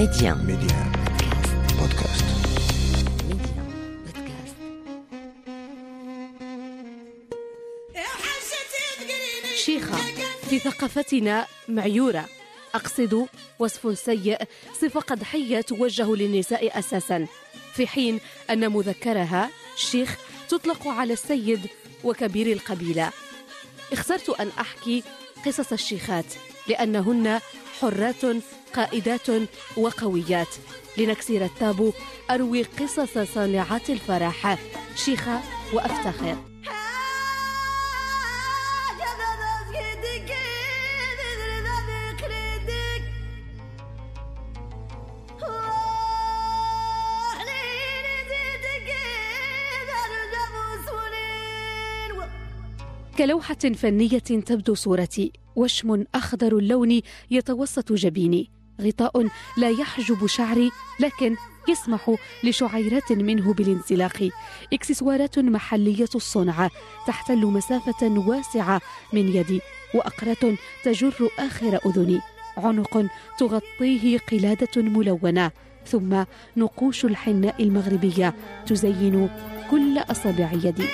Média. Média. Podcast. Média. Podcast. شيخة في ثقافتنا معيورة أقصد وصف سيء صفة قدحية توجه للنساء أساسا في حين أن مذكرها شيخ تطلق على السيد وكبير القبيلة اخترت أن أحكي قصص الشيخات لأنهن حرات قائدات وقويات. لنكسر التابو أروي قصص صانعات الفرح. شيخة وأفتخر. كلوحة فنية تبدو صورتي. وشم أخضر اللون يتوسط جبيني. غطاء لا يحجب شعري لكن يسمح لشعيرات منه بالانزلاق إكسسوارات محلية الصنع تحتل مسافة واسعة من يدي وأقراط تجر آخر أذني. عنق تغطيه قلادة ملونة ثم نقوش الحناء المغربية تزين كل أصابع يدي.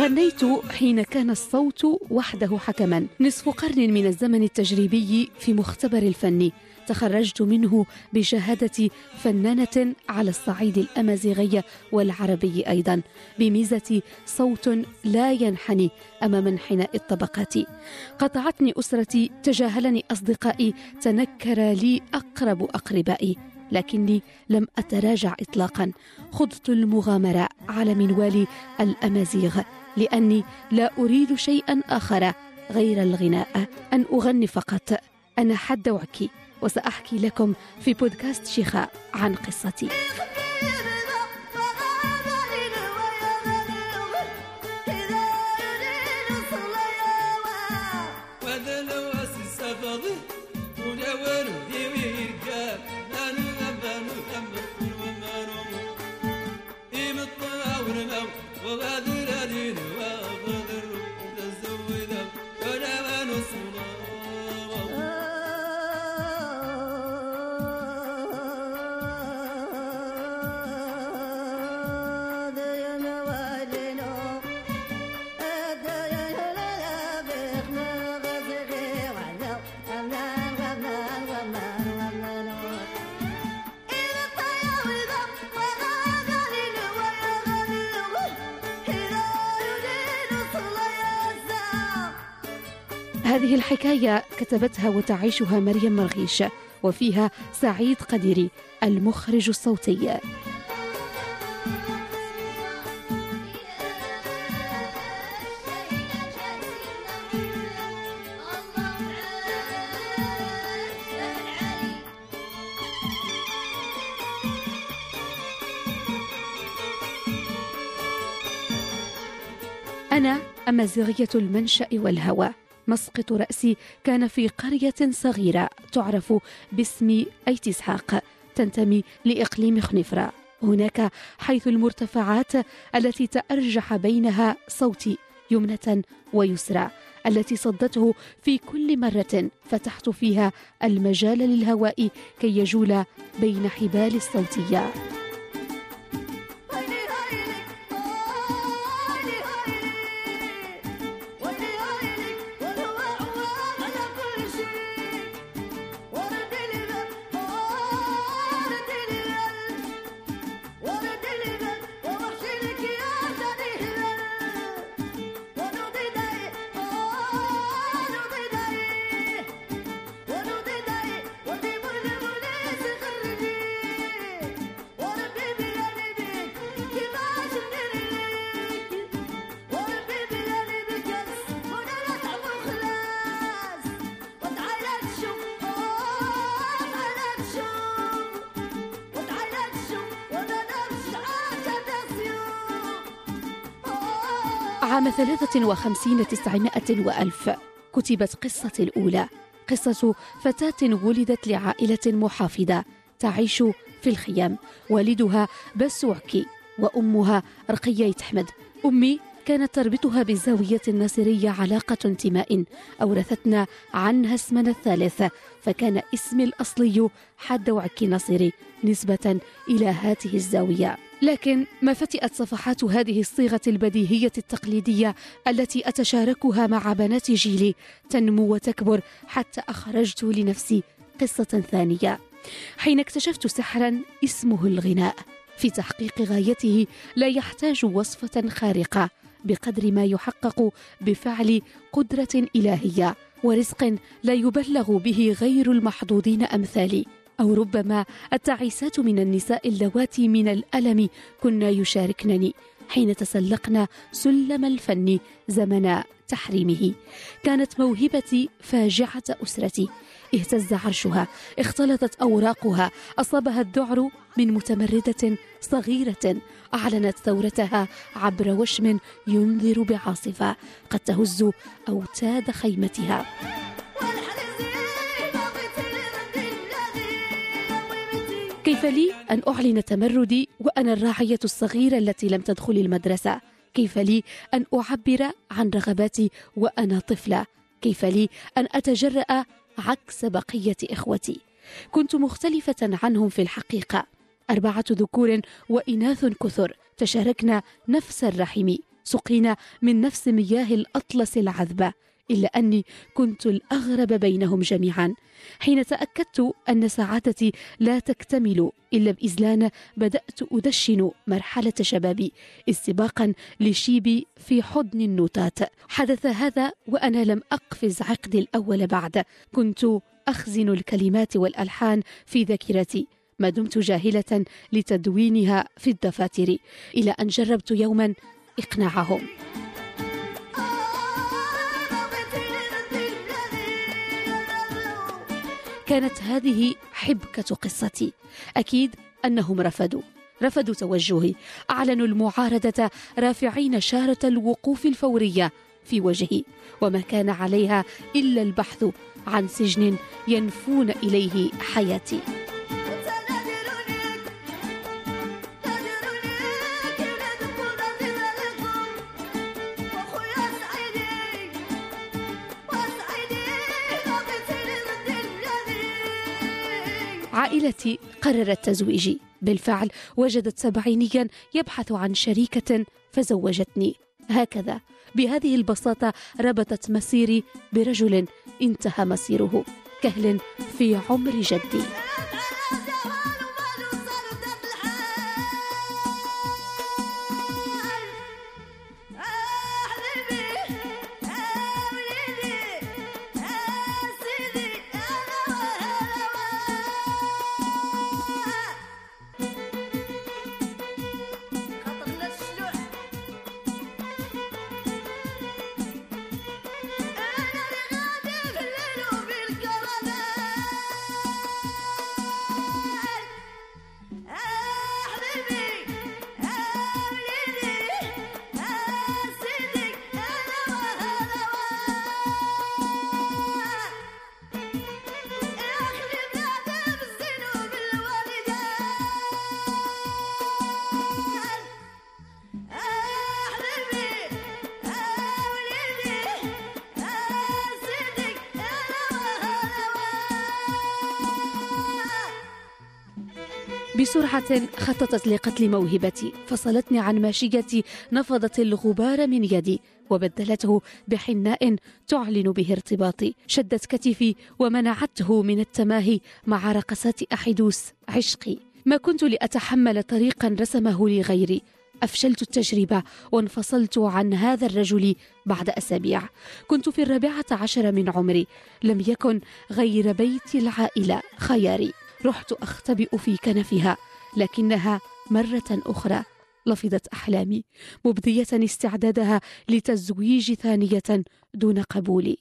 غنيت حين كان الصوت وحده حكما. نصف قرن من الزمن التجريبي في مختبر الفن. تخرجت منه بشهادة فنانة على الصعيد الأمازيغي والعربي أيضا. بميزة صوت لا ينحني أمام انحناء الطبقات. قطعتني أسرتي تجاهلني أصدقائي تنكر لي أقرب أقربائي. لكني لم أتراجع إطلاقا. خضت المغامرة على منوال الأمازيغ. لأني لا أريد شيئا آخر غير الغناء. أن أغني فقط. أنا حد وعكي وسأحكي لكم في بودكاست شيخاء عن قصتي. هذه الحكاية كتبتها وتعيشها مريم مرغيش وفيها سعيد قديري المخرج الصوتي. أنا أمازيغية المنشأ والهوى. مسقط رأسي كان في قرية صغيرة تعرف باسم أيت إسحاق تنتمي لإقليم خنفرة. هناك حيث المرتفعات التي تأرجح بينها صوتي يمنة ويسرى التي صدته في كل مرة فتحت فيها المجال للهواء كي يجول بين حبال الصوتية. عام ثلاثة وخمسين تسعمائة وألف. كتبت قصة الأولى. قصة فتاة ولدت لعائلة محافظة تعيش في الخيام. والدها بسوعكي وأمها رقية أحمد. أمي كانت تربطها بالزاوية الناصرية علاقة انتماء أورثتنا عنها اسمنا الثالث فكان اسمي الأصلي حد وعكي ناصري نسبة إلى هذه الزاوية. لكن ما فتئت صفحات هذه الصيغة البديهية التقليدية التي أتشاركها مع بنات جيلي تنمو وتكبر حتى أخرجت لنفسي قصة ثانية. حين اكتشفت سحرا اسمه الغناء في تحقيق غايته لا يحتاج وصفة خارقة. بقدر ما يحقق بفعل قدرة إلهية ورزق لا يبلغ به غير المحظوظين أمثالي. أو ربما التعيسات من النساء اللواتي من الألم كنا يشاركنني حين تسلقنا سلم الفن زمن تحريمه. كانت موهبتي فاجعة أسرتي. اهتز عرشها. اختلطت أوراقها. أصابها الذعر من متمردة صغيرة. أعلنت ثورتها عبر وشم ينذر بعاصفة. قد تهز أوتاد خيمتها. كيف لي أن أعلن تمردي وأنا الراعية الصغيرة التي لم تدخل المدرسة؟ كيف لي أن أعبر عن رغباتي وأنا طفلة؟ كيف لي أن أتجرأ عكس بقية إخوتي؟ كنت مختلفة عنهم في الحقيقة. أربعة ذكور وإناث كثر تشاركنا نفس الرحم سقينا من نفس مياه الأطلس العذبة. إلا أني كنت الأغرب بينهم جميعا حين تأكدت أن سعادتي لا تكتمل إلا بإزلان بدأت أدشن مرحلة شبابي استباقا لشيبي في حضن النوتات. حدث هذا وأنا لم أقفز عقدي الأول بعد. كنت أخزن الكلمات والألحان في ذاكرتي. ما دمت جاهلة لتدوينها في الدفاتر إلى أن جربت يوما إقناعهم. كانت هذه حبكة قصتي. أكيد أنهم رفضوا رفضوا توجهي. أعلنوا المعارضة رافعين شارة الوقوف الفورية في وجهي. وما كان عليها إلا البحث عن سجن ينفون إليه حياتي. عائلتي قررت تزويجي بالفعل وجدت سبعينيا يبحث عن شريكة فزوجتني. هكذا بهذه البساطة ربطت مسيري برجل انتهى مسيره كهل في عمر جدي. بسرعة خططت لقتل موهبتي فصلتني عن ماشيتي نفضت الغبار من يدي وبدلته بحناء تعلن به ارتباطي. شدت كتفي ومنعته من التماهي مع رقصات أحدوس عشقي. ما كنت لأتحمل طريقا رسمه لي غيري أفشلت التجربة وانفصلت عن هذا الرجل بعد أسابيع. كنت في الرابعة عشر من عمري. لم يكن غير بيت العائلة خياري. رحت أختبئ في كنفها لكنها مرة أخرى لفظت أحلامي مبدية استعدادها لتزويج ثانية دون قبولي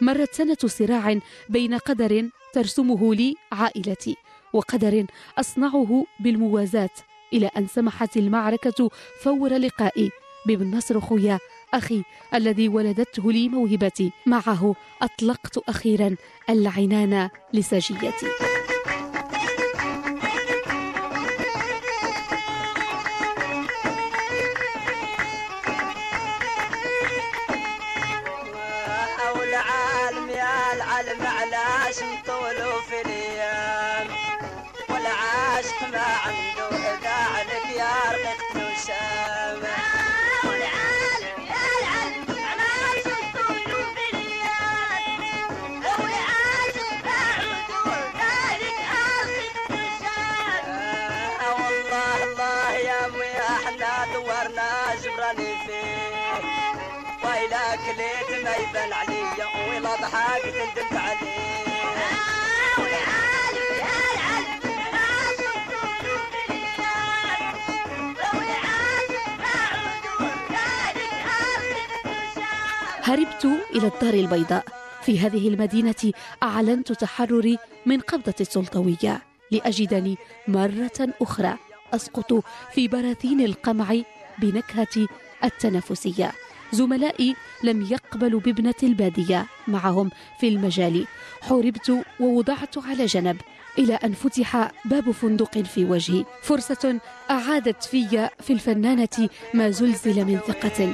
مرت سنة صراع بين قدر ترسمه لي عائلتي وقدر أصنعه بالموازاة إلى أن سمحت المعركة فور لقائي بابن نصر خويا أخي الذي ولدته لي موهبتي. معه أطلقت أخيرا العنان لسجيتي ما عنده إذا عليك يا رقيق نشامه يبان عليا عليه هربت إلى الدار البيضاء. في هذه المدينة أعلنت تحرري من قبضة السلطوية لأجدني مرة أخرى أسقط في براثين القمع بنكهة التنافسية. زملائي لم يقبلوا بابنة البادية معهم في المجال. حوربت ووضعت على جنب إلى أن فتح باب فندق في وجهي. فرصة أعادت في في الفنانة ما زلزل من ثقة.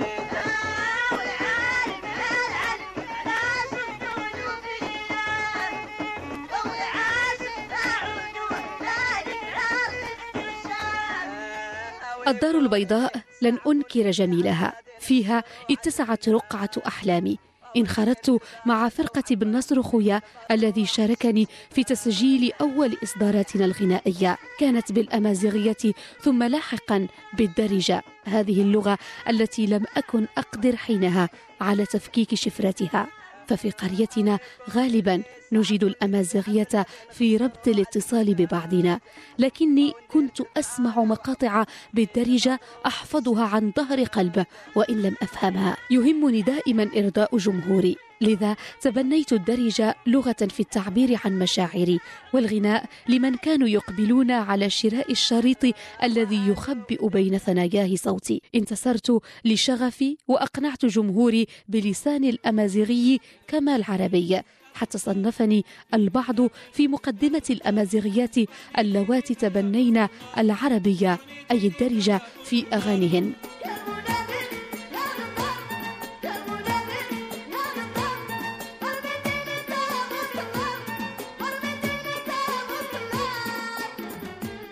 الدار البيضاء لن أنكر جميلها. فيها اتسعت رقعة أحلامي انخرطت مع فرقة بالنصر خويا الذي شاركني في تسجيل أول إصداراتنا الغنائية. كانت بالأمازيغية ثم لاحقا بالدارجة. هذه اللغة التي لم أكن أقدر حينها على تفكيك شفرتها. ففي قريتنا غالبا نجد الأمازيغية في ربط الاتصال ببعضنا لكني كنت أسمع مقاطع بالدرجة أحفظها عن ظهر قلب وإن لم أفهمها. يهمني دائما إرضاء جمهوري لذا تبنيت الدرجة لغة في التعبير عن مشاعري والغناء لمن كانوا يقبلون على شراء الشريط الذي يخبئ بين ثناياه صوتي. انتصرت لشغفي وأقنعت جمهوري بلسان الأمازيغي كما العربي. حتى صنفني البعض في مقدمة الأمازيغيات اللواتي تبنين العربية أي الدرجة في أغانيهن.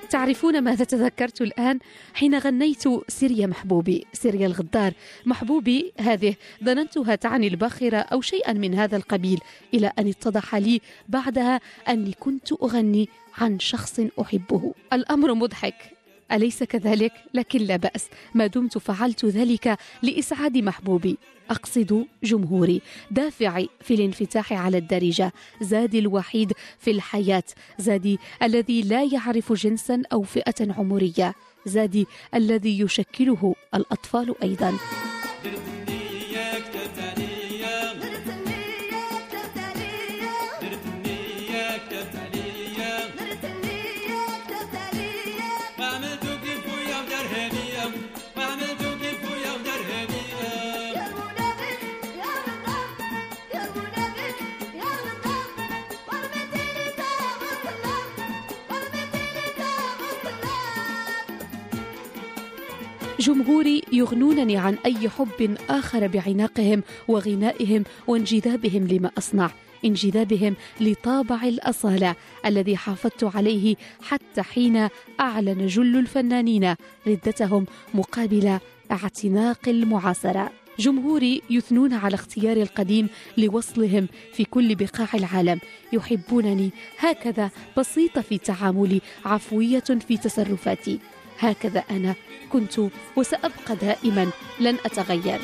تعرفون ماذا تذكرت الآن؟ حين غنيت سيريا محبوبي سيريا الغدار. محبوبي هذه ظننتها تعني الباخرة أو شيئا من هذا القبيل إلى أن اتضح لي بعدها أني كنت أغني عن شخص أحبه. الأمر مضحك. أليس كذلك؟ لكن لا بأس. ما دمت فعلت ذلك لإسعاد محبوبي. أقصد جمهوري. دافعي في الانفتاح على الدارجة. زادي الوحيد في الحياة. زادي الذي لا يعرف جنسا أو فئة عمرية. زادي الذي يشكله الأطفال أيضا. جمهوري يغنونني عن أي حب آخر بعناقهم وغنائهم وانجذابهم لما أصنع انجذابهم لطابع الأصالة الذي حافظت عليه حتى حين أعلن جل الفنانين ردتهم مقابل اعتناق المعاصرة. جمهوري يثنون على اختيار القديم لوصلهم في كل بقاع العالم. يحبونني هكذا بسيطة في تعاملي عفوية في تصرفاتي. هكذا أنا كنت وسأبقى دائما لن أتغير.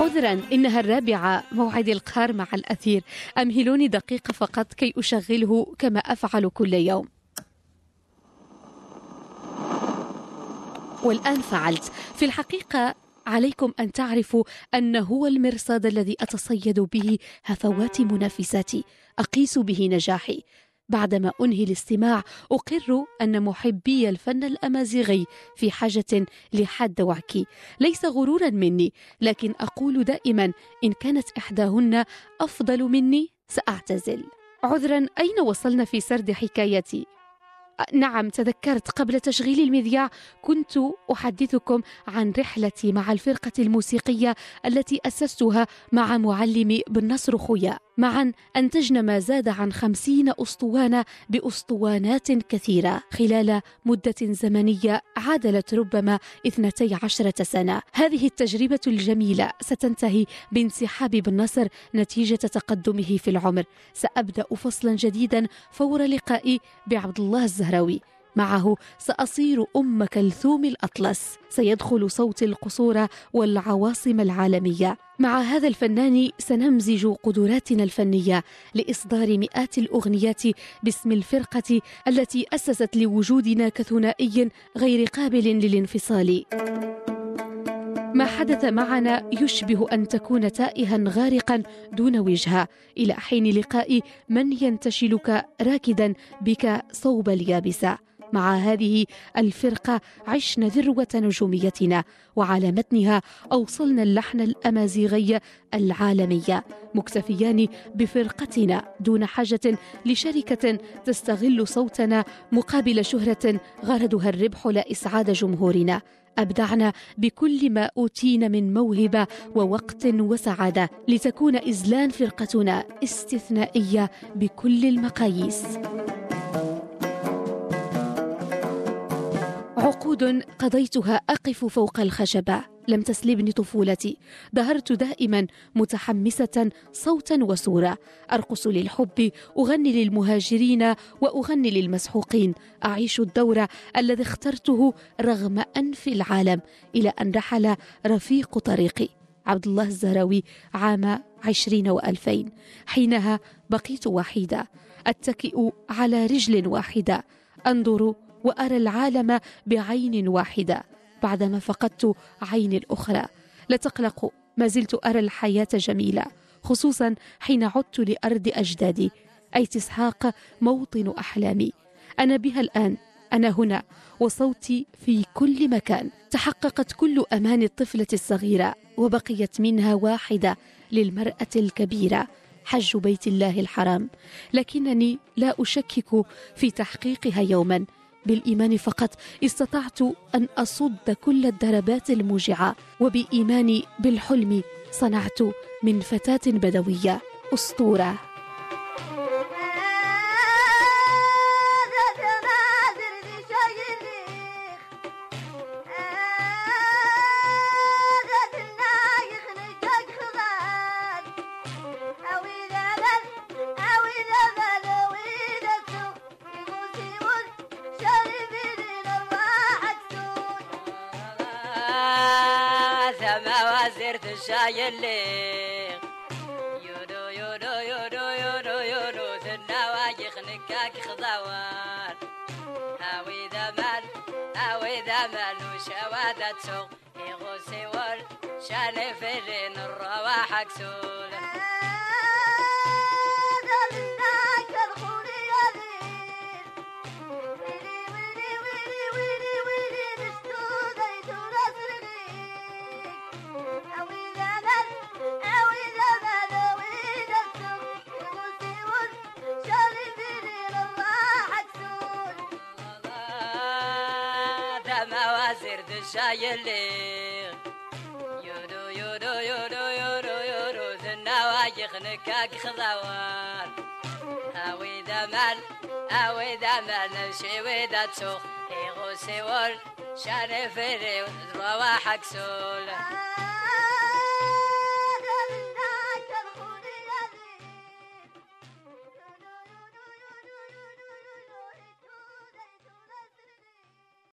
عذرا إنها الرابعة موعد القار مع الأثير. أمهلوني دقيقة فقط كي أشغله كما أفعل كل يوم. والآن فعلت. في الحقيقة عليكم أن تعرفوا أن هو المرصاد الذي أتصيد به هفوات منافساتي. أقيس به نجاحي. بعدما أنهي الاستماع أقر أن محبي الفن الأمازيغي في حاجة لحد وعكي. ليس غرورا مني لكن أقول دائما إن كانت إحداهن أفضل مني سأعتزل. عذرا أين وصلنا في سرد حكايتي؟ نعم تذكرت قبل تشغيل المذياع كنت أحدثكم عن رحلتي مع الفرقة الموسيقية التي أسستها مع معلمي بالنصر خويا. معا أنتجنا ما زاد عن خمسين أسطوانة بأسطوانات كثيرة. خلال مدة زمنية عادلت ربما اثنتي عشرة سنة. هذه التجربة الجميلة ستنتهي بانسحاب بالنصر نتيجة تقدمه في العمر. سأبدأ فصلا جديدا فور لقائي بعبد الله الزهراوي معه سأصير أم كلثوم الأطلس. سيدخل صوت القصور والعواصم العالمية. مع هذا الفنان سنمزج قدراتنا الفنية لإصدار مئات الأغنيات باسم الفرقة التي أسست لوجودنا كثنائي غير قابل للانفصال. ما حدث معنا يشبه أن تكون تائها غارقا دون وجهه إلى حين لقاء من ينتشلك راكدا بك صوب اليابسة. مع هذه الفرقة عشنا ذروة نجوميتنا وعلى متنها أوصلنا اللحن الأمازيغي العالمي. مكتفيان بفرقتنا دون حاجة لشركة تستغل صوتنا مقابل شهرة غرضها الربح لا إسعاد جمهورنا. أبدعنا بكل ما أوتينا من موهبة ووقت وسعادة لتكون إزلان فرقتنا استثنائية بكل المقاييس. عقود قضيتها أقف فوق الخشبة. لم تسلبني طفولتي. ظهرت دائما متحمسة صوتا وصورة. أرقص للحب أغني للمهاجرين وأغني للمسحوقين. أعيش الدور الذي اخترته رغم أنف العالم إلى أن رحل رفيق طريقي. عبد الله الزهراوي عام عشرين وألفين. حينها بقيت وحيدة. أتكئ على رجل واحدة. أنظر وأرى العالم بعين واحدة. بعدما فقدت عيني الأخرى. لا تقلقوا ما زلت أرى الحياة جميلة خصوصا حين عدت لأرض أجدادي أي تسحاق موطن أحلامي. أنا بها الآن أنا هنا وصوتي في كل مكان. تحققت كل أمان الطفلة الصغيرة وبقيت منها واحدة للمرأة الكبيرة حج بيت الله الحرام. لكنني لا أشكك في تحقيقها يوما. بالإيمان فقط استطعت أن أصد كل الضربات الموجعة وبإيماني بالحلم صنعت من فتاة بدوية أسطورة. ما وزرت الشايلي يودو يودو يودو يودو يودو هاوي ذمن هاوي ذمن وشوادة فرين الرواح كسول موازير الشايلي يودو يودو يودو يودو يودو زنواجخ نكاك خضوان هاوي دمال هاوي دمال شوي دا تسوخ يغوسي ول شاني فري رواحك سول